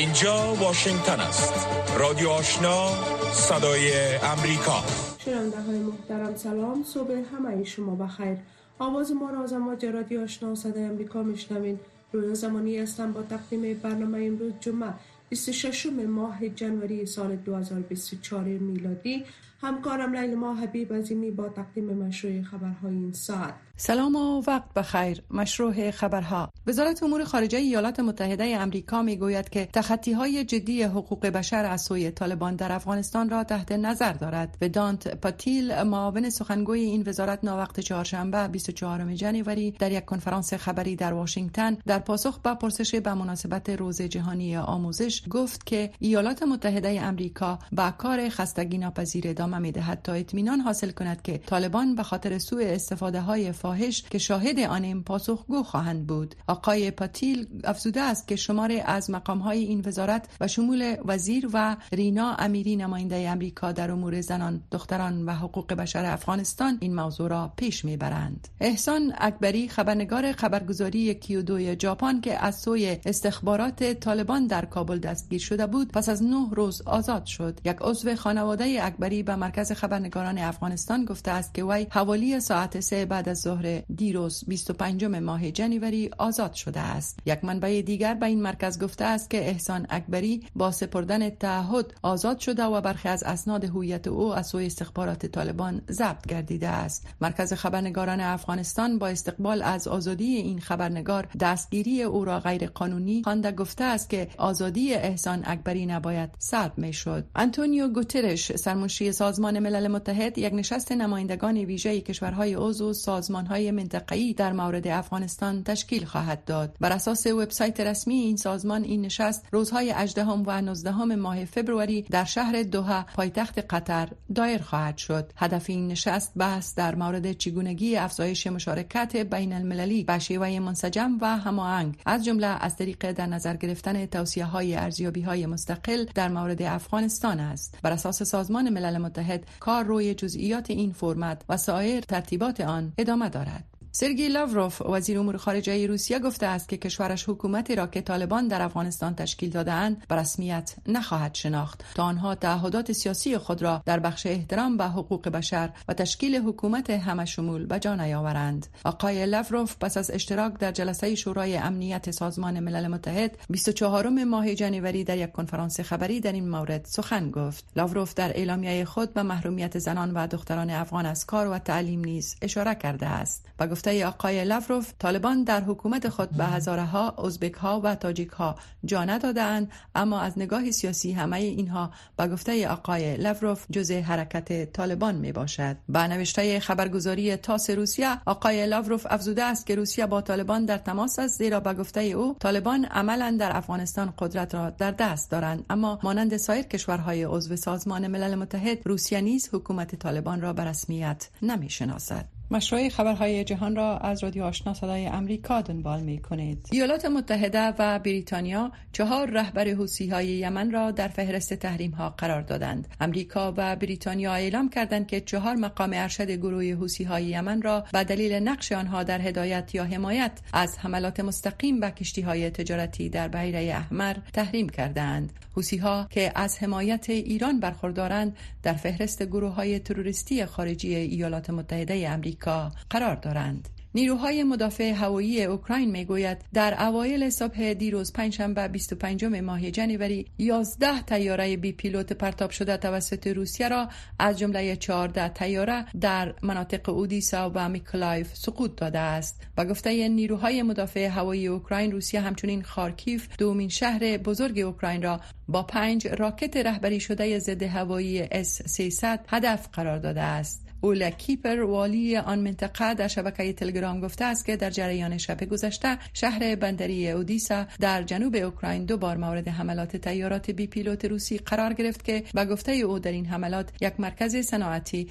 اینجا واشنگتن است. رادیو آشنا صدای امریکا. شنونده محترم سلام. صبح همه شما بخیر. آواز ما را از امواج رادیو آشنا صدای امریکا میشنوین روی زمانی هستم با تقدیم برنامه امروز جمعه 26 ماه جنوری سال 2024 میلادی. همکارم لیل ما حبیب عظیمی با تقدیم مشروع خبرهای این ساعت. سلام و وقت بخیر. مشروع خبرها. وزارت امور خارجه ایالات متحده امریکا می گوید که تخطی های جدی حقوق بشر از سوی طالبان در افغانستان را تحت نظر دارد. و دانت پاتیل معاون سخنگوی این وزارت ناوقت چهارشنبه 24 جنوری در یک کنفرانس خبری در واشنگتن در پاسخ به پرسش به مناسبت روز جهانی آموزش گفت که ایالات متحده امریکا با کار خستگی ناپذیر ادامه می دهد تا اطمینان حاصل کند که طالبان به خاطر سوء استفاده های فاحش که شاهد آن پاسخگو خواهند بود. آقای پاتیل افزوده است که شمار از مقام های این وزارت و شمول وزیر و رینا امیری نماینده امریکا در امور زنان دختران و حقوق بشر افغانستان این موضوع را پیش می‌برند. احسان اکبری خبرنگار خبرگزاری کیودوی ژاپن که از سوی استخبارات طالبان در کابل دستگیر شده بود پس از نه روز آزاد شد. یک عضو خانواده اکبری به مرکز خبرنگاران افغانستان گفته است که وی حوالی ساعت سه بعد از ظهر دیروز 25 ماه جنوری آزاد شده است. یک منبع دیگر به این مرکز گفته است که احسان اکبری با سپردن تعهد آزاد شده و برخی از اسناد هویت او از سوی استخبارات طالبان ضبط گردیده است. مرکز خبرنگاران افغانستان با استقبال از آزادی این خبرنگار دستگیری او را غیر قانونی خوانده گفته است که آزادی احسان اکبری نباید سلب می شد انتونیو گوترش سرمنشی سازمان ملل متحد یک نشست نمایندگان ویژه کشورهای عضو سازمانهای منطقه‌ای در مورد افغانستان تشکیل خواهد داد. بر اساس وبسایت رسمی این سازمان این نشست روزهای 18 و 19 ماه فبروری در شهر دوحه پایتخت قطر دایر خواهد شد. هدف این نشست بحث در مورد چگونگی افزایش مشارکت بین المللی به شیوه منسجم و هماهنگ. از جمله از طریق در نظر گرفتن توصیه های مستقل در مورد افغانستان است. بر اساس سازمان ملل متحد کار روی جزئیات این فرمت و سایر ترتیبات آن ادامه دارد. سرگی لاوروف وزیر امور خارجه روسیه گفته است که کشورش حکومتی را که طالبان در افغانستان تشکیل دادهاند به رسمیت نخواهد شناخت. تا آنها تعهدات سیاسی خود را در بخش احترام به حقوق بشر و تشکیل حکومت همه شمول به جا نیاورند. آقای لاوروف پس از اشتراک در جلسه شورای امنیت سازمان ملل متحد 24 ماه جنوری در یک کنفرانس خبری در این مورد سخن گفت. لاوروف در اعلامیه خود به محرومیت زنان و دختران افغان از کار و تعلیم نیز اشاره کرده است. و گفته آقای لافروف طالبان در حکومت خود به هزاره ها ازبک ها و تاجیک ها جا ندادند اما از نگاه سیاسی همه اینها به گفته آقای لافروف جزء حرکت طالبان می باشد. به نوشته خبرگزاری تاس روسیه آقای لاوروف افزوده است که روسیه با طالبان در تماس است زیرا به گفته او طالبان عملا در افغانستان قدرت را در دست دارند اما مانند سایر کشورهای عضو سازمان ملل متحد روسیه نیز حکومت طالبان را به رسمیت نمی شناسد مشروع خبرهای جهان را از رادیو آشنا صدای امریکا دنبال می کنید. ایالات متحده و بریتانیا چهار رهبر حوسی های یمن را در فهرست تحریم ها قرار دادند. امریکا و بریتانیا اعلام کردند که چهار مقام ارشد گروه حوسی های یمن را به دلیل نقش آنها در هدایت یا حمایت از حملات مستقیم به کشتی های تجارتی در بحیره احمر تحریم کردند. حوسی ها که از حمایت ایران برخوردارند در فهرست گروه های تروریستی خارجی ایالات متحده امریکا قرار دارند. نیروهای مدافع هوایی اوکراین می‌گوید در اوایل صبح دیروز پنجشنبه 25 ماه جنوری 11 تیاره بی پیلوت پرتاب شده توسط روسیه را از جمله 14 تیاره در مناطق اودیسا و میکلایف سقوط داده است به گفته نیروهای مدافع هوایی اوکراین روسیه همچنین خارکیف دومین شهر بزرگ اوکراین را با پنج راکت رهبری شده ضد هوایی اس 300 هدف قرار داده است اوله کیپر والی آن منطقه در شبکه تلگرام گفته است که در جریان شب گذشته شهر بندری اودیسا در جنوب اوکراین دو بار مورد حملات تیارات بی پیلوت روسی قرار گرفت که به گفته او در این حملات یک مرکز صناعتی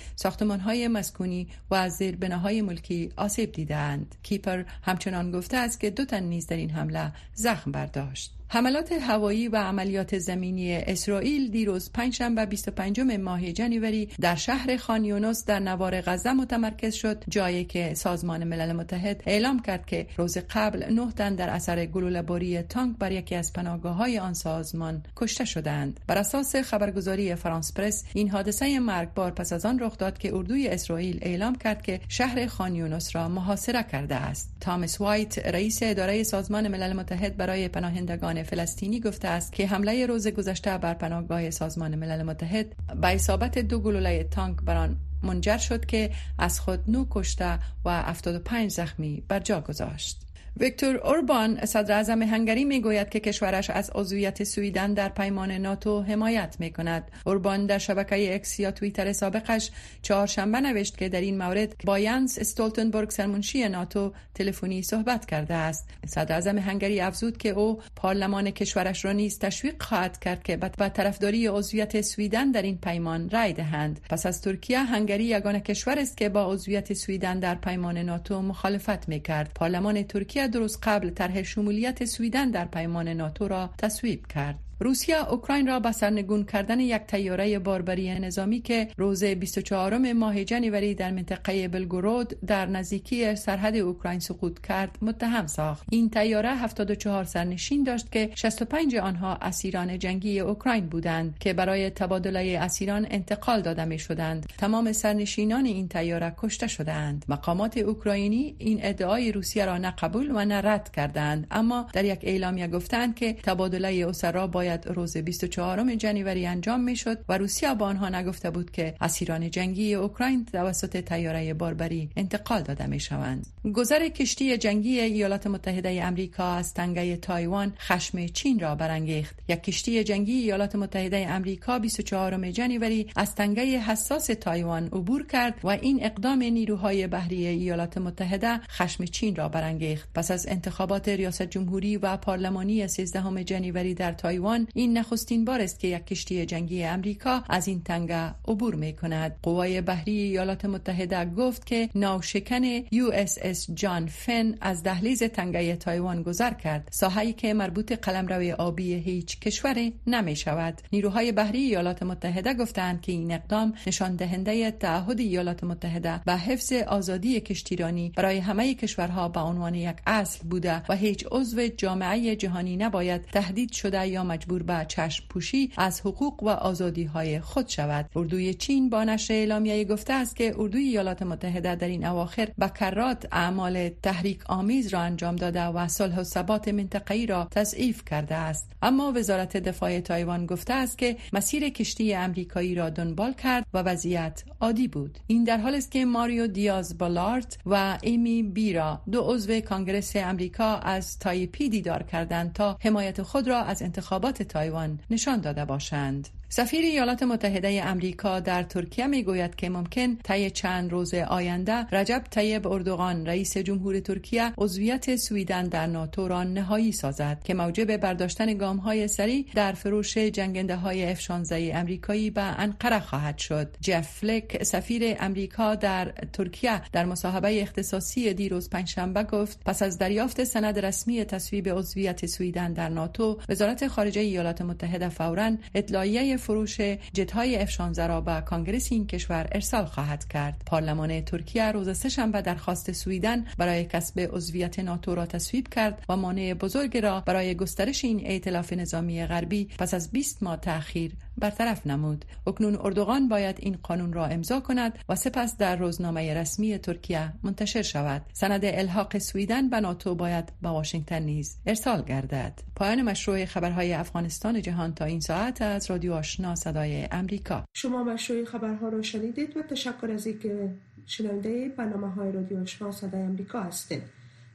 های مسکونی و از زیر بناهای ملکی آسیب دیدند. کیپر همچنان گفته است که دو تن نیز در این حمله زخم برداشت. حملات هوایی و عملیات زمینی اسرائیل دیروز پنجشنبه 25 ماه جنوری در شهر خان یونس در نوار غزه متمرکز شد جایی که سازمان ملل متحد اعلام کرد که روز قبل نه تن در اثر گلوله‌باری تانک بر یکی از پناهگاه های آن سازمان کشته شدند بر اساس خبرگزاری فرانس پرس این حادثه مرگبار پس از آن رخ داد که اردوی اسرائیل اعلام کرد که شهر خانیونوس را محاصره کرده است. تامس وایت رئیس اداره سازمان ملل متحد برای پناهندگان فلسطینی گفته است که حمله روز گذشته بر پناهگاه سازمان ملل متحد به اصابت دو گلوله تانک بر آن منجر شد که از خود نو کشته و 75 زخمی بر جا گذاشت. ویکتور اوربان صدر هنگری می گوید که کشورش از عضویت سویدن در پیمان ناتو حمایت می کند. اوربان در شبکه اکس یا توییتر سابقش چهارشنبه نوشت که در این مورد با یانس استولتنبرگ سرمنشی ناتو تلفنی صحبت کرده است. صدر هنگری افزود که او پارلمان کشورش را نیز تشویق خواهد کرد که به طرفداری عضویت سویدن در این پیمان رای دهند. پس از ترکیه هنگری یگانه کشور است که با عضویت سویدن در پیمان ناتو مخالفت می کرد. پارلمان ترکیه درست قبل طرح شمولیت سویدن در پیمان ناتو را تصویب کرد. روسیه اوکراین را به سرنگون کردن یک تیاره باربری نظامی که روز 24 ماه جنوری در منطقه بلگورود در نزدیکی سرحد اوکراین سقوط کرد متهم ساخت. این تیاره 74 سرنشین داشت که 65 آنها اسیران جنگی اوکراین بودند که برای تبادله اسیران انتقال داده می شدند. تمام سرنشینان این تیاره کشته شدند مقامات اوکراینی این ادعای روسیه را نه قبول و نه رد کردند اما در یک اعلامیه گفتند که تبادله اسرا باید روز 24 جنوری انجام می‌شد و روسیه با آنها نگفته بود که اسیران جنگی اوکراین توسط تیاره باربری انتقال داده می شوند. گذر کشتی جنگی ایالات متحده امریکا از تنگه تایوان خشم چین را برانگیخت. یک کشتی جنگی ایالات متحده امریکا 24 جنوری از تنگه حساس تایوان عبور کرد و این اقدام نیروهای بحری ایالات متحده خشم چین را برانگیخت. پس از انتخابات ریاست جمهوری و پارلمانی 13 جنوری در تایوان این نخستین بار است که یک کشتی جنگی امریکا از این تنگه عبور می کند قوای بحری ایالات متحده گفت که ناوشکن USS جان فین از دهلیز تنگه تایوان گذر کرد. ساحه‌ای که مربوط قلمرو آبی هیچ کشوری نمی شود نیروهای بحری ایالات متحده گفتند که این اقدام نشان دهنده تعهد ایالات متحده به حفظ آزادی کشتیرانی برای همه کشورها به عنوان یک اصل بوده و هیچ عضو جامعه جهانی نباید تهدید شده یا مجبور مجبور به چشم پوشی از حقوق و آزادی های خود شود. اردوی چین با نشر اعلامیه گفته است که اردوی ایالات متحده در این اواخر به کرات اعمال تحریک آمیز را انجام داده و صلح و ثبات منطقه‌ای را تضعیف کرده است. اما وزارت دفاع تایوان گفته است که مسیر کشتی امریکایی را دنبال کرد و وضعیت عادی بود. این در حال است که ماریو دیاز بالارت و ایمی بیرا دو عضو کانگرس امریکا از تایپی دیدار کردند تا حمایت خود را از انتخابات تایوان نشان داده باشند. سفیر ایالات متحده امریکا در ترکیه می گوید که ممکن طی چند روز آینده رجب طیب اردوغان رئیس جمهور ترکیه عضویت سویدن در ناتو را نهایی سازد که موجب برداشتن گام های سریع در فروش جنگنده های F-16 امریکایی به انقره خواهد شد. جف فلک سفیر امریکا در ترکیه در مصاحبه اختصاصی دیروز پنجشنبه گفت پس از دریافت سند رسمی تصویب عضویت سویدن در ناتو وزارت خارجه ایالات متحده فورا اطلاعیه فروش جتهای F-16 را به کانگرس این کشور ارسال خواهد کرد. پارلمان ترکیه روز سهشنبه درخواست سویدن برای کسب عضویت ناتو را تصویب کرد و مانع بزرگ را برای گسترش این ائتلاف نظامی غربی پس از 20 ماه تأخیر برطرف نمود. اکنون اردوغان باید این قانون را امضا کند و سپس در روزنامه رسمی ترکیه منتشر شود. سند الحاق سویدن به ناتو باید به واشنگتن نیز ارسال گردد. پایان مشروع خبرهای افغانستان جهان تا این ساعت از رادیو آشنا صدای امریکا شما مشروع خبرها را شنیدید و تشکر از اینکه شنونده برنامه های رادیو آشنا صدای امریکا هستید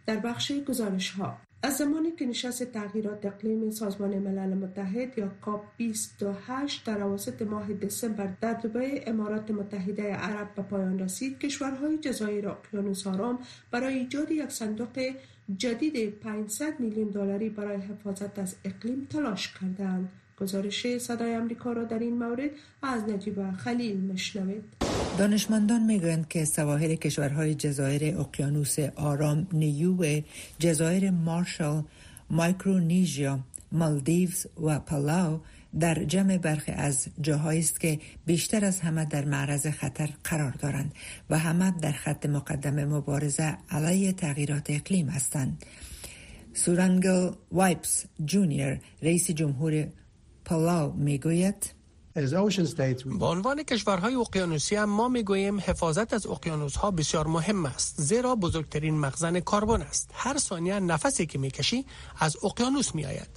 در بخش گزارش ها از زمانی که نشست تغییرات اقلیم سازمان ملل متحد یا کاپ 28 در اواسط ماه دسامبر در دبی امارات متحده عرب به پایان رسید کشورهای جزایر اقیانوس آرام برای ایجاد یک صندوق جدید 500 میلیون دلاری برای حفاظت از اقلیم تلاش کردند. گزارش صدای امریکا را در این مورد از نجیب خلیل مشنوید دانشمندان می‌گویند که سواحل کشورهای جزایر اقیانوس آرام نیو جزایر مارشال مایکرونیژیا مالدیوز و پالاو در جمع برخی از جاهایی است که بیشتر از همه در معرض خطر قرار دارند و همه در خط مقدم مبارزه علیه تغییرات اقلیم هستند. سورانگل وایپس جونیور رئیس جمهور پالاو می‌گوید به عنوان کشورهای اقیانوسی همه ما می‌گوییم حفاظت از اقیانوس ها بسیار مهم است زیرا بزرگترین مخزن کربن است هر ثانیه نفسی که می‌کشی از اقیانوس میآید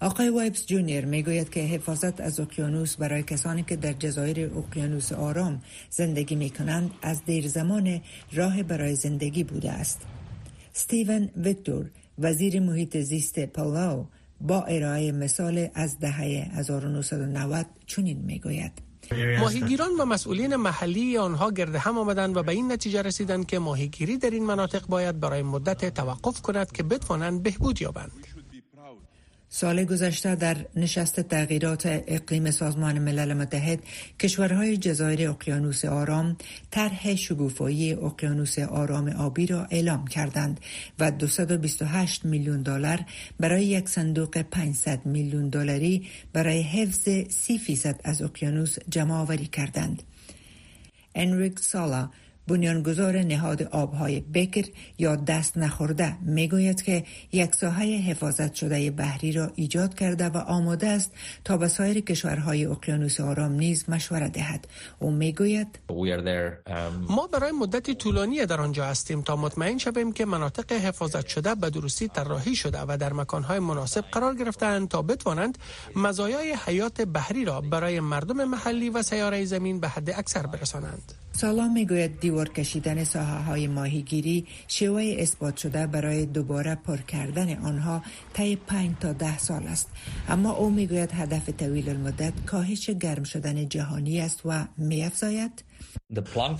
آقای وایبس جونیر می‌گوید که حفاظت از اقیانوس برای کسانی که در جزایر اقیانوس آرام زندگی می کنند از دیر زمان راه برای زندگی بوده است. ستیون ویکتور وزیر محیط زیست پالاو با ارائه مثال از دهه 1990 چنین می‌گوید. ماهیگیران و مسئولین محلی آنها گرد هم آمدند و به این نتیجه رسیدند که ماهیگیری در این مناطق باید برای مدت توقف کند که بتوانند بهبود یابند. سال گذشته در نشست تغییرات اقلیم سازمان ملل متحد کشورهای جزایر اقیانوس آرام طرح شگوفایی اقیانوس آرام آبی را اعلام کردند و 228 میلیون دلار برای یک صندوق 500 میلیون دلاری برای حفظ 30 فیصد از اقیانوس جمع آوری کردند. انریک سالا بنیانگذار نهاد آبهای بکر یا دست نخورده می‌گوید که یک ساحه حفاظت شده بحری را ایجاد کرده و آماده است تا به سایر کشورهای اقیانوس آرام نیز مشورت دهد. او می‌گوید um, ما برای مدتی طولانی در آنجا هستیم تا مطمئن شویم که مناطق حفاظت شده به درستی طراحی شده و در مکانهای مناسب قرار گرفتند تا بتوانند مزایای حیات بحری را برای مردم محلی و سیاره زمین به حد اکثر برسانند. سالا می‌گوید دیوار کشیدن ساحه های ماهیگیری شیوه اثبات شده برای دوباره پر کردن آنها طی 5 تا ده سال است. اما او می‌گوید هدف طویل المدت کاهش گرم شدن جهانی است و میافزاید.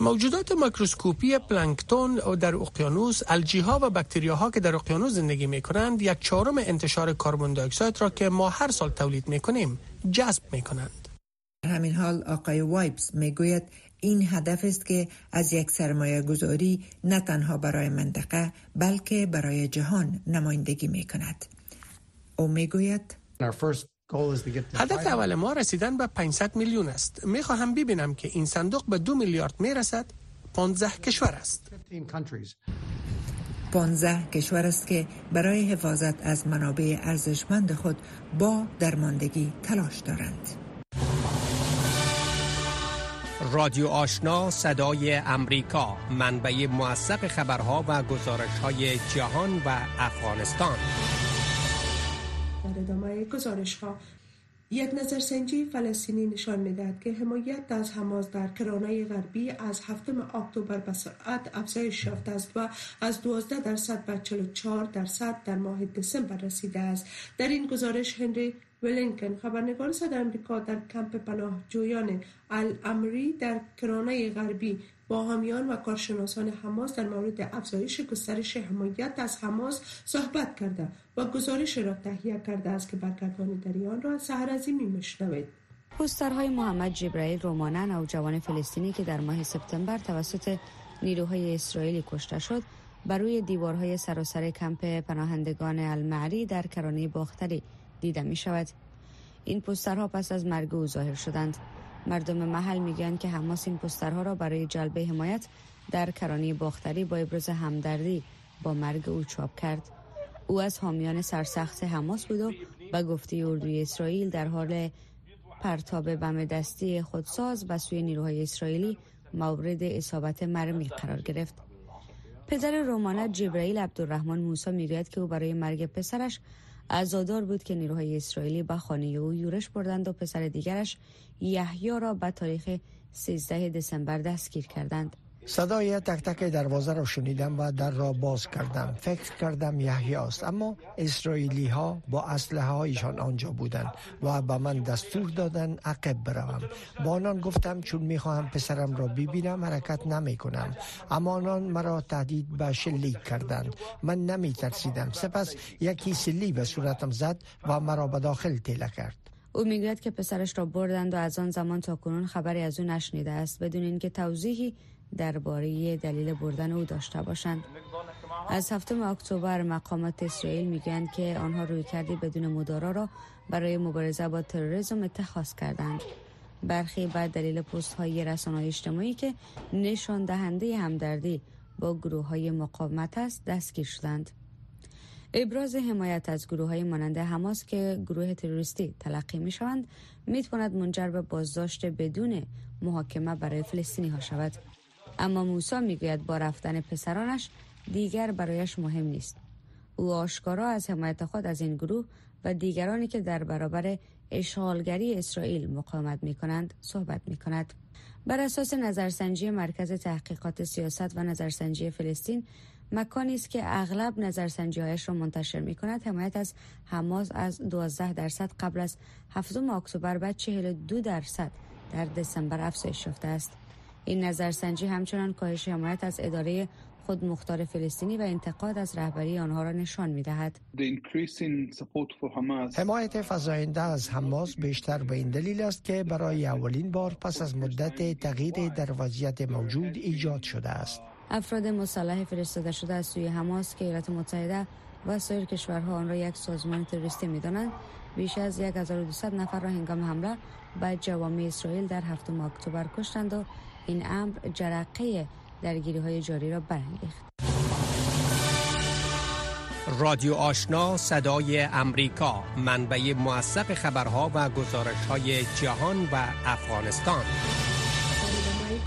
موجودات مایکروسکوپی پلانکتون در اقیانوس الجی ها و ها که در اقیانوس زندگی می کنند یک چهارم انتشار کربن دی را که ما هر سال تولید می کنیم جذب می کنند همین حال آقای وایبس می‌گوید این هدف است که از یک سرمایه گذاری نه تنها برای منطقه بلکه برای جهان نمایندگی می کند. او می گوید هدف اول ما رسیدن به 500 میلیون است. می خواهم ببینم که این صندوق به دو میلیارد می رسد 15 کشور است. 15 کشور است که برای حفاظت از منابع ارزشمند خود با درماندگی تلاش دارند. رادیو آشنا صدای امریکا منبع موثق خبرها و گزارش های جهان و افغانستان. در ادامه گزارش ها یک نظرسنجی فلسطینی نشان می‌دهد که حمایت از حماس در کرانه غربی از هفتم اکتبر به سرعت افزایش یافته است و از 12 درصد به 44 درصد در ماه دسامبر رسیده است. در این گزارش هنری ولینکن خبرنگار صدر امریکا در کمپ پناهجویان الامری در کرانه غربی با حامیان و کارشناسان حماس در مورد افزایش گسترش حمایت از حماس صحبت کرده و گزارش را تهیه کرده است که برگردان در آن را سهر عظیمی میشنوید پوسترهای محمد جبرائیل رومانن جوان فلسطینی که در ماه سپتامبر توسط نیروهای اسرائیلی کشته شد بر روی دیوارهای سراسر کمپ پناهندگان المعری در کرانه باختری دیده می شود این پوسترها پس از مرگ او ظاهر شدند. مردم محل می‌گویند که حماس این پوسترها را برای جلب حمایت در کرانه باختری با ابراز همدردی با مرگ او چاپ کرد. او از حامیان سرسخت حماس بود و به گفته اردوی اسرائیل در حال پرتاب بم دستی خودساز و سوی نیروهای اسرائیلی مورد اصابت مرمی قرار گرفت. پدر رومانت جبرائیل عبدالرحمن موسی می‌گوید که او برای مرگ پسرش عزادار بود که نیروهای اسرائیلی به خانه او یورش بردند و پسر دیگرش یحیی را به تاریخ 13 دسامبر دستگیر کردند. صدای تک تک دروازه را شنیدم و در را باز کردم. فکر کردم یحیی است. اما اسرائیلی ها با اسلحه هایشان آنجا بودند و به من دستور دادن عقب بروم. با آنان گفتم چون می‌خواهم پسرم را ببینم حرکت نمی کنم. اما آنان مرا تهدید به شلیک کردند. من نمی ترسیدم. سپس یکی سلی به صورتم زد و مرا به داخل تیله کرد. او می‌گوید که پسرش را بردند و از آن زمان تا کنون خبری از او نشنیده است. بدون اینکه توضیحی درباره دلیل بردن او داشته باشند. از هفتم اکتبر مقامات اسرائیل می‌گویند که آنها روی کردی بدون مدارا را برای مبارزه با تروریسم اتخاذ کردند. برخی بر دلیل پست های رسانه اجتماعی که نشان دهنده همدردی با گروه های مقاومت است دستگیر شدند. ابراز حمایت از گروه های مانند حماس که گروه تروریستی تلقی می شوند می تواند منجر به بازداشت بدون محاکمه برای فلسطینی ها شود. اما موسا می‌گوید با رفتن پسرانش دیگر برایش مهم نیست. او آشکارا از حمایت خود از این گروه و دیگرانی که در برابر اشغالگری اسرائیل مقاومت می کنند صحبت می کند. بر اساس نظرسنجی مرکز تحقیقات سیاست و نظرسنجی فلسطین مکانی است که اغلب نظرسنجی هایش را منتشر می کند حمایت از حماس از 12 درصد قبل از 7 اکتبر به 42 درصد در دسامبر افزایش یافته است. این نظرسنجی همچنان کاهش حمایت از اداره خود مختار فلسطینی و انتقاد از رهبری آنها را نشان می دهد. حمایت فضاینده از حماس بیشتر به این دلیل است که برای اولین بار پس از مدت تغییر در وضعیت موجود ایجاد شده است. افراد مسلح فرستاده شده از سوی حماس که ایالات متحده و سایر کشورها آن را یک سازمان تروریستی می‌دانند بیش از 1200 نفر را هنگام حمله به جوامع اسرائیل در هفتم اکتبر کشتند و این امر جرقه درگیری های جاری را برانگیخت. رادیو آشنا صدای امریکا منبع موثق خبرها و گزارش های جهان و افغانستان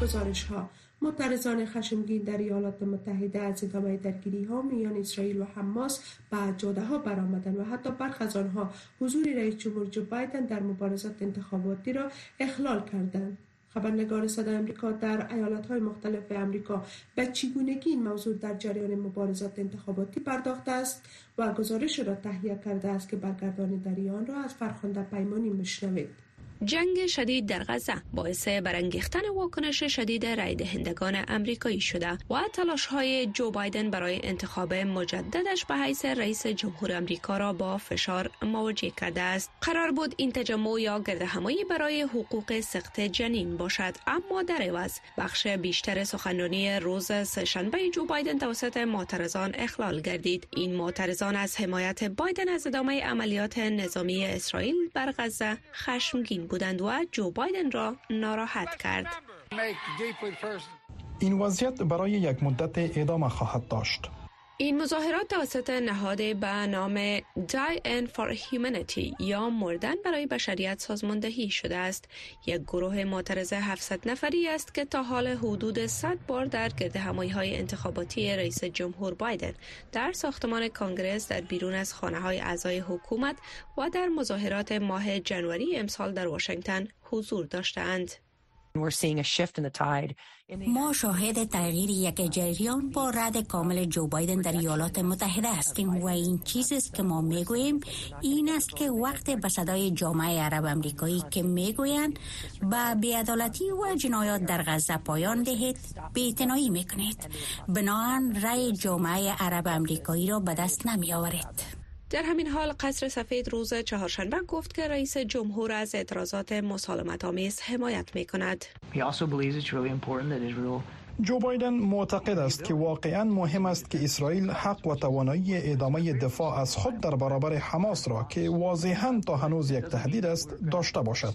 گزارش ها معترضان خشمگین در ایالات متحده از ادامه درگیری ها میان اسرائیل و حماس به جاده ها برآمدند و حتی برخ از آنها حضور رئیس جمهور جو بایدن در مبارزات انتخاباتی را اخلال کردند خبرنگار صدای امریکا در ایالت های مختلف امریکا به چگونگی این موضوع در جریان مبارزات انتخاباتی پرداخته است و گزارش را تهیه کرده است که برگردان دریان را از فرخنده پیمانی مشنوید جنگ شدید در غزه باعث برانگیختن واکنش شدید رای دهندگان امریکایی شده و تلاش های جو بایدن برای انتخاب مجددش به حیث رئیس جمهور امریکا را با فشار مواجه کرده است. قرار بود این تجمع یا گردهمایی برای حقوق سخت جنین باشد اما در عوض بخش بیشتر سخنرانی روز سهشنبه جو بایدن توسط معترضان اخلال گردید. این معترضان از حمایت بایدن از ادامه عملیات نظامی اسرائیل بر غزه خشمگین بودند و جو بایدن را ناراحت کرد. این وضعیت برای یک مدت ادامه خواهد داشت. این مظاهرات توسط نهاد به نام Die End for Humanity یا مردن برای بشریت سازماندهی شده است یک گروه معترض 700 نفری است که تا حال حدود 100 بار در گرد همایی های انتخاباتی رئیس جمهور بایدن در ساختمان کانگرس در بیرون از خانه های اعضای حکومت و در مظاهرات ماه جنوری امسال در واشنگتن حضور داشتند. ما شاهد تغییر یک جریان با رد کامل جو بایدن در ایالات متحده هستیم و این چیزی است که ما می‌گوییم این است که وقت به صدای جامعه عرب امریکایی که می‌گویند با بیعدالتی و جنایات در غزه پایان دهید. بیعتنائی می‌کنید. بناهن رای جامعه عرب امریکایی را به دست نمی آورید در همین حال قصر سفید روز چهارشنبه گفت که رئیس جمهور از اعتراضات مسالمت آمیز حمایت می کند. جو بایدن معتقد است که واقعا مهم است که اسرائیل حق و توانایی ادامه دفاع از خود در برابر حماس را که واضحا تا هنوز یک تهدید است داشته باشد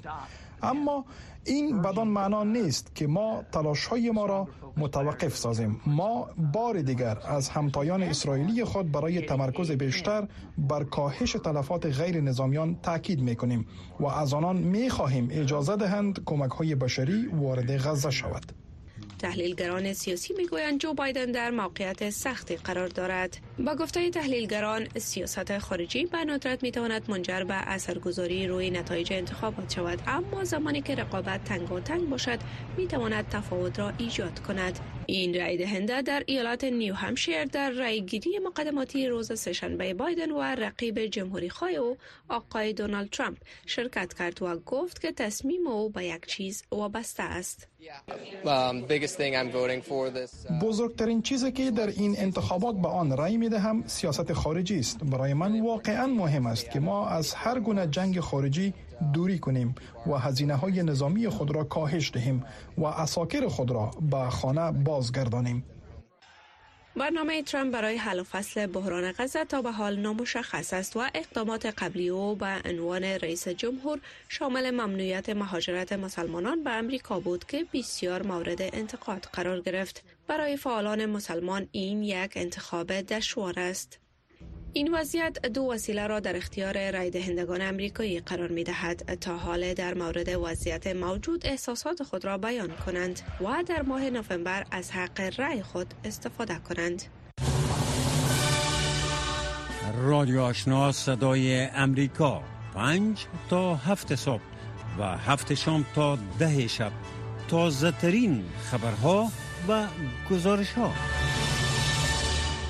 اما این بدان معنا نیست که ما تلاش های ما را متوقف سازیم. ما بار دیگر از همتایان اسرائیلی خود برای تمرکز بیشتر بر کاهش تلفات غیر نظامیان تاکید می کنیم و از آنان می خواهیم اجازه دهند کمک های بشری وارد غزه شود. تحلیلگران سیاسی می‌گویند جو بایدن در موقعیت سختی قرار دارد. با گفته تحلیلگران سیاست خارجی به ندرت می‌تواند منجر به اثرگذاری روی نتایج انتخابات شود. اما زمانی که رقابت تنگ و تنگ باشد می‌تواند تفاوت را ایجاد کند. این رای دهنده در ایالات نیو همشیر در رای گیری مقدماتی روز سهشنبه بایدن و رقیب جمهوری خواه او آقای دونالد ترامپ. شرکت کرد و گفت که تصمیم او به یک چیز وابسته است. بزرگترین چیزی که در این انتخابات به آن رای می دهم سیاست خارجی است. برای من واقعا مهم است که ما از هر گونه جنگ خارجی دوری کنیم و هزینه های نظامی خود را کاهش دهیم و اساکر خود را به خانه بازگردانیم. برنامه ترامپ برای حل و فصل بحران غزه تا به حال نامشخص است و اقدامات قبلی او به عنوان رئیس جمهور شامل ممنوعیت مهاجرت مسلمانان به امریکا بود که بسیار مورد انتقاد قرار گرفت. برای فعالان مسلمان این یک انتخاب دشوار است. این وضعیت دو وسیله را در اختیار رای دهندگان امریکایی قرار می دهد تا حال در مورد وضعیت موجود احساسات خود را بیان کنند و در ماه نوامبر از حق رای خود استفاده کنند. رادیو آشنا صدای امریکا پنج تا هفت صبح و هفت شام تا ده شب. تازه ترین خبرها و گزارش ها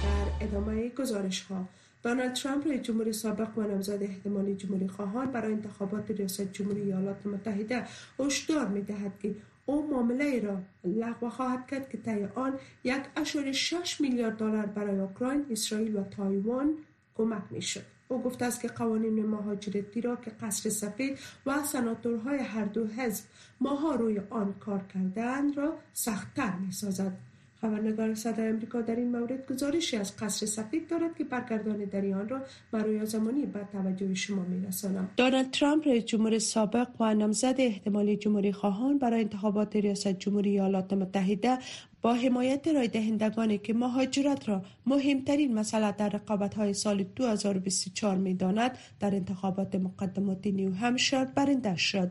در ادامه گزارش ها دونالد ترامپ رئیس جمهوری سابق و نامزد احتمالی جمهوری خواهان برای انتخابات ریاست جمهوری ایالات متحده هشدار می دهد که او معامله را لغو خواهد کرد که طی آن یک اشاره 6 میلیارد دلار برای اوکراین، اسرائیل و تایوان کمک می شد. او گفته است که قوانین مهاجرتی را که قصر سفید و سناتورهای هر دو حزب ماها روی آن کار کردند را سختتر می سازد. خبرنگار صدای امریکا در این مورد گزارشی از قصر سفید دارد که برگردان در آن را مروی زمانی به توجه شما میرسانم دونالد ترامپ رئیس جمهور سابق و نامزد احتمالی جمهوری خواهان برای انتخابات ریاست جمهوری ایالات متحده با حمایت رای دهندگانی که مهاجرت را مهمترین مسئله در رقابت های سال 2024 می داند در انتخابات مقدمات نیو همشار برنده شد.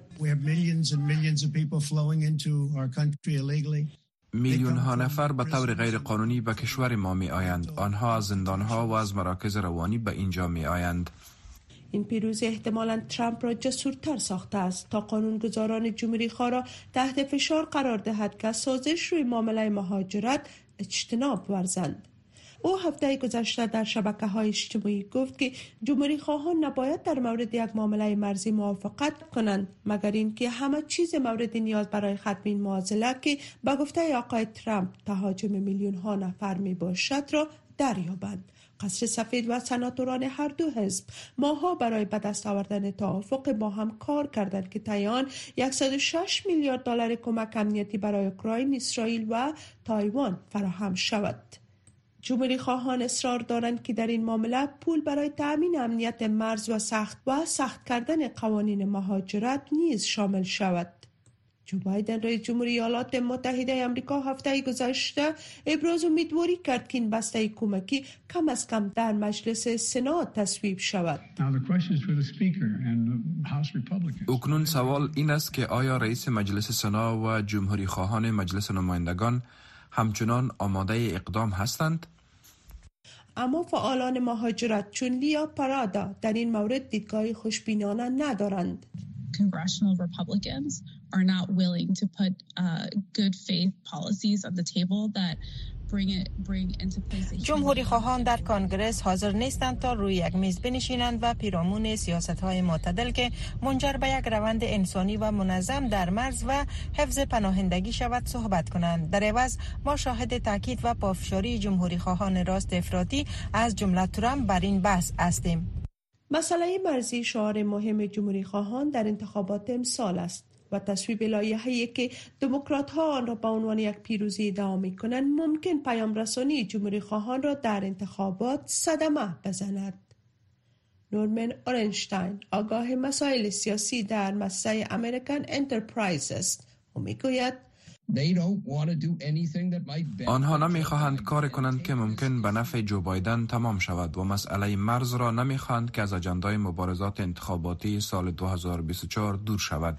میلیون ها نفر به طور غیر قانونی به کشور ما می آیند. آنها از زندان ها و از مراکز روانی به اینجا می آیند. این پیروزی احتمالا ترامپ را جسورتر ساخته است تا قانونگذاران جمهوری خواه را تحت فشار قرار دهد که سازش روی معامله مهاجرت اجتناب ورزند. او هفته گذشته در شبکه های اجتماعی گفت که جمهوری خواهان نباید در مورد یک معامله مرزی موافقت کنند مگر اینکه همه چیز مورد نیاز برای ختم این معضله که به گفته آقای ترامپ تهاجم میلیون ها نفر می باشد را دریابند قصر سفید و سناتوران هر دو حزب ماها برای به دست آوردن توافق با هم کار کردند که تایان 106 میلیارد دلار کمک امنیتی برای اوکراین، اسرائیل و تایوان فراهم شود. جمهوری خواهان اصرار دارند که در این معامله پول برای تأمین امنیت مرز و سخت و سخت کردن قوانین مهاجرت نیز شامل شود. جو بایدن رئیس جمهوری ایالات متحده آمریکا هفته گذشته ابراز امیدواری کرد که این بسته کمکی کم از کم در مجلس سنا تصویب شود. اکنون سوال این است که آیا رئیس مجلس سنا و جمهوری خواهان مجلس نمایندگان همچنان آماده اقدام هستند؟ اما فعالان مهاجرت چون لیا پرادا در این مورد دیدگاه خوشبینانه ندارند. congressional Republicans are not willing to put uh, good faith policies on the table that جمهوری خواهان در کانگرس حاضر نیستند تا روی یک میز بنشینند و پیرامون سیاست های معتدل که منجر به یک روند انسانی و منظم در مرز و حفظ پناهندگی شود صحبت کنند. در عوض ما شاهد تاکید و پافشاری جمهوری خواهان راست افراطی از جمله ترامپ بر این بحث هستیم. مسئله مرزی شعار مهم جمهوری خواهان در انتخابات امسال است. و تصویب لایحه‌ای که دموکرات ها آن را به عنوان یک پیروزی ادعا می کنند ممکن پیام رسانی جمهوری خواهان را در انتخابات صدمه بزند. نورمن اورنشتاین آگاه مسائل سیاسی در مسای امریکن انترپرایز است و می‌گوید آنها نمی‌خواهند کار کنند که ممکن به نفع جو بایدن تمام شود و مسئله مرز را نمی‌خواهند که از اجندای مبارزات انتخاباتی سال 2024 دور شود.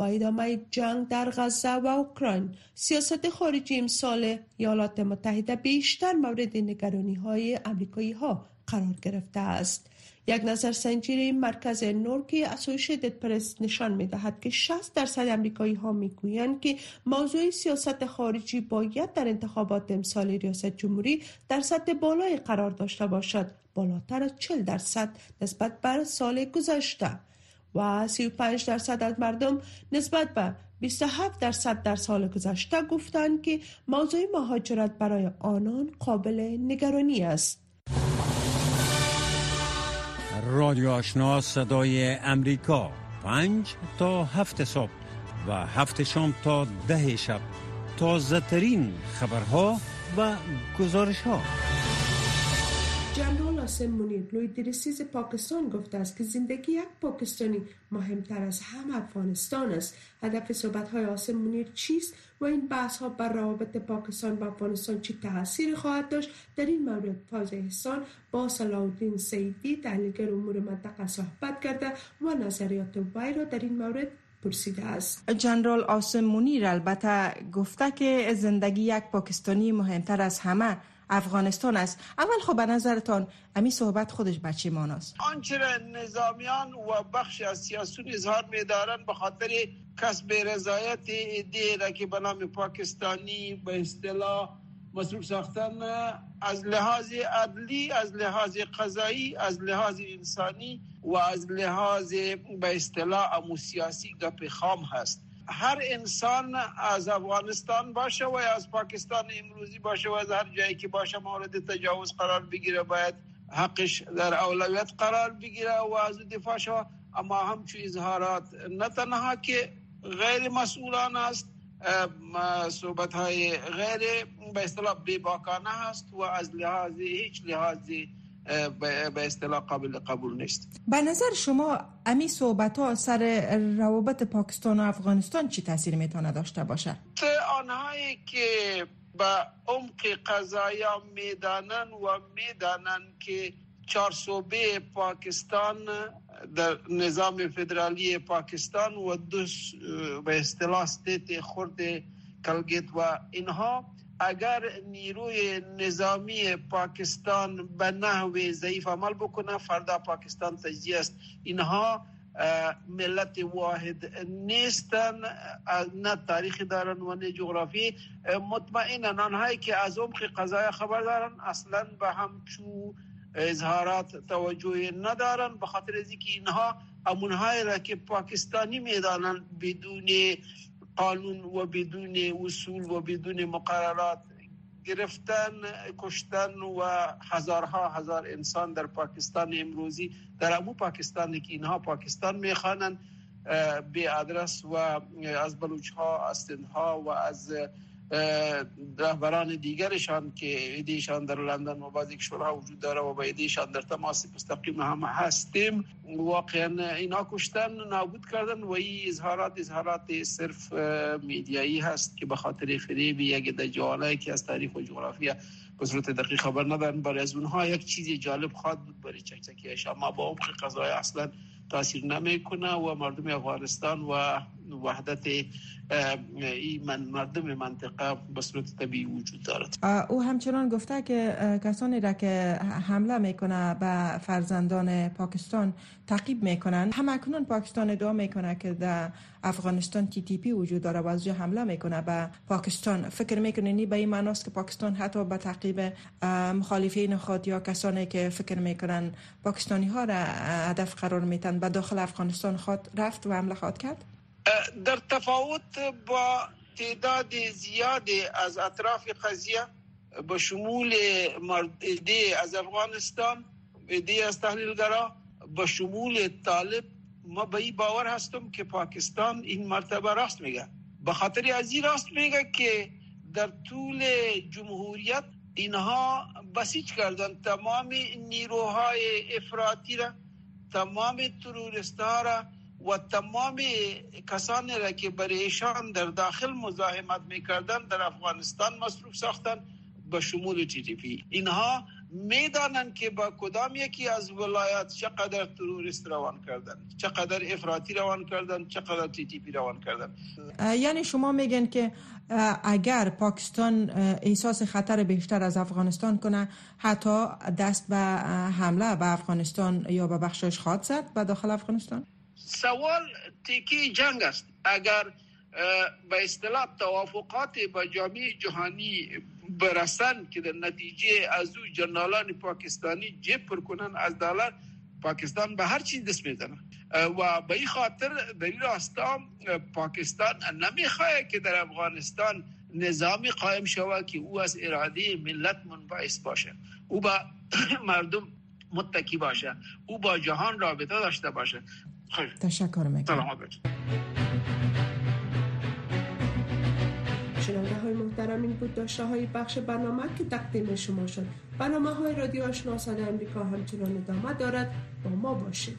با ادامه جنگ در غزه و اوکراین. سیاست خارجی امسال ایالات متحده بیشتر مورد نگرانی های امریکایی ها قرار گرفته است. یک نظر سنجی مرکز نورکی اسوسییتد پرس نشان می دهد که 60 درصد امریکایی ها می گویند که موضوع سیاست خارجی باید در انتخابات امسال ریاست جمهوری در سطح بالای قرار داشته باشد. بالاتر از 40 درصد نسبت بر سال گذشته. و 35 درصد از مردم نسبت به 27 درصد در سال گذشته گفتند که موضوع مهاجرت برای آنان قابل نگرانی است. رادیو آشنا صدای امریکا. پنج تا هفت صبح و هفت شام تا ده شب. تازه ترین خبرها و گزارش ها جنرال آسم مونیر لوی درسیز پاکستان گفته است که زندگی یک پاکستانی مهمتر از هم افغانستان است. هدف صحبت های آسم مونیر چیست و این بحث ها بر روابط پاکستان با افغانستان چی تاثیر خواهد داشت؟ در این مورد فاز احسان با صلاح سیدی تحلیلگر امور منطقه صحبت کرده و نظریات وی را در این مورد پرسیده است. جنرال آسم مونیر البته گفته که زندگی یک پاکستانی مهمتر از همه افغانستان است. اول خب به نظرتان امی صحبت خودش بچه ماناست آنچه نظامیان و بخش از سیاسون اظهار میدارن به خاطر کسب رضایت ایده که به نام پاکستانی به اصطلاح مصروف ساختن از لحاظ عدلی از لحاظ قضایی از لحاظ انسانی و از لحاظ به اصطلاح امو سیاسی گپ خام هست. هر انسان از افغانستان باشه و از پاکستان امروزی باشه و از هر جایی که باشه مورد تجاوز قرار بگیره باید حقش در اولویت قرار بگیره و از دفاع شود اما همچو اظهارات نه تنها که غیر مسئولان است صحبت های غیر به اصطلاح بیباکانه هست و از لحاظ هیچ لحاظی به اصطلاح قابل قبول نیست. به نظر شما امی صحبت ها سر روابط پاکستان و افغانستان چی تاثیر می‌تونه داشته باشه؟ آنهایی که به عمق قضایا می‌دانن و می‌دانن که چهار صوبه پاکستان در نظام فدرالی پاکستان و دو به اصطلاح استیت خورد کلگیت و اینها اگر نیروی نظامی پاکستان به نحو ضعیف عمل بکنه فردا پاکستان تجزیه است. اینها ملت واحد نیستن نه تاریخ دارن و نه جغرافی. مطمئنا آنهایی که از عمق قضای خبر دارن اصلا به همچو اظهارات توجه ندارن به خاطر اینکه اینها امونهایی را که پاکستانی می‌دانن بدون قانون و بدون اصول و بدون مقررات گرفتن کشتن و هزارها هزار انسان در پاکستان امروزی در امو پاکستانی که اینها پاکستان میخوانند به ادرس و از بلوچ ها از ها و از رهبران دیگرشان که ایدیشان در لندن و بعضی کشورها وجود داره و با ایدیشان در تماس مستقیم هم هستیم واقعا اینا کشتن نابود کردن و این اظهارات اظهارات صرف میدیایی هست که به خاطر فریب یک دجاله که از تاریخ و جغرافیا به صورت دقیق خبر ندارن. برای از اونها یک چیزی جالب خواهد بود برای چکچکیش اما با عمق قضای اصلا تاثیر نمی‌کنه و مردم افغانستان و وحدت من مردم منطقه به صورت طبیعی وجود دارد. او همچنان گفته که کسانی را که حمله می‌کنه به فرزندان پاکستان تعقیب می‌کنن هم اکنون پاکستان ادعا می‌کنه که در افغانستان تی تی پی وجود داره و از حمله می‌کنه به پاکستان فکر می‌کنین به این معناست که پاکستان حتی به تعقیب مخالفین خود یا کسانی که فکر می‌کنن پاکستانی ها را هدف قرار میتن به داخل افغانستان خود رفت و حمله خود کرد؟ در تفاوت با تعداد زیاد از اطراف قضیه به شمول ایده از افغانستان ایده از تحلیلگرا به شمول طالب ما به این باور هستم که پاکستان این مرتبه راست میگه. به خاطر از این راست میگه که در طول جمهوریت اینها بسیج کردن. تمام نیروهای افراطی را تمام تروریست ها را و تمام کسانی را که برای ایشان در داخل مزاحمت می‌کردن در افغانستان مصروف ساختن به شمول تی اینها می‌دانند که با کدام یکی از ولایات چقدر تروریست روان کردن چقدر افراطی روان کردن چقدر تی تی پی روان کردن یعنی شما میگن که اگر پاکستان احساس خطر بیشتر از افغانستان کنه حتی دست به حمله به افغانستان یا به بخشش خواهد زد به داخل افغانستان؟ سوال تیکی جنگ است. اگر به اصطلاح توافقات با جامعه جهانی برسن که در نتیجه از او جنرالان پاکستانی جیب کنن از دلار پاکستان به هر چیز دست می‌زنه. و به این خاطر در این راستا پاکستان نمی‌خواه که در افغانستان نظامی قائم شود که او از اراده ملت منبعث باشه. او با مردم متکی باشه. او با جهان رابطه داشته باشه. خیلی. تشکر می‌کنم. سلامت شنونده های محترم این بود داشته های بخش برنامه که تقدیم شما شد. برنامه های رادیو آشنا امریکا همچنان ادامه دارد. با ما باشید.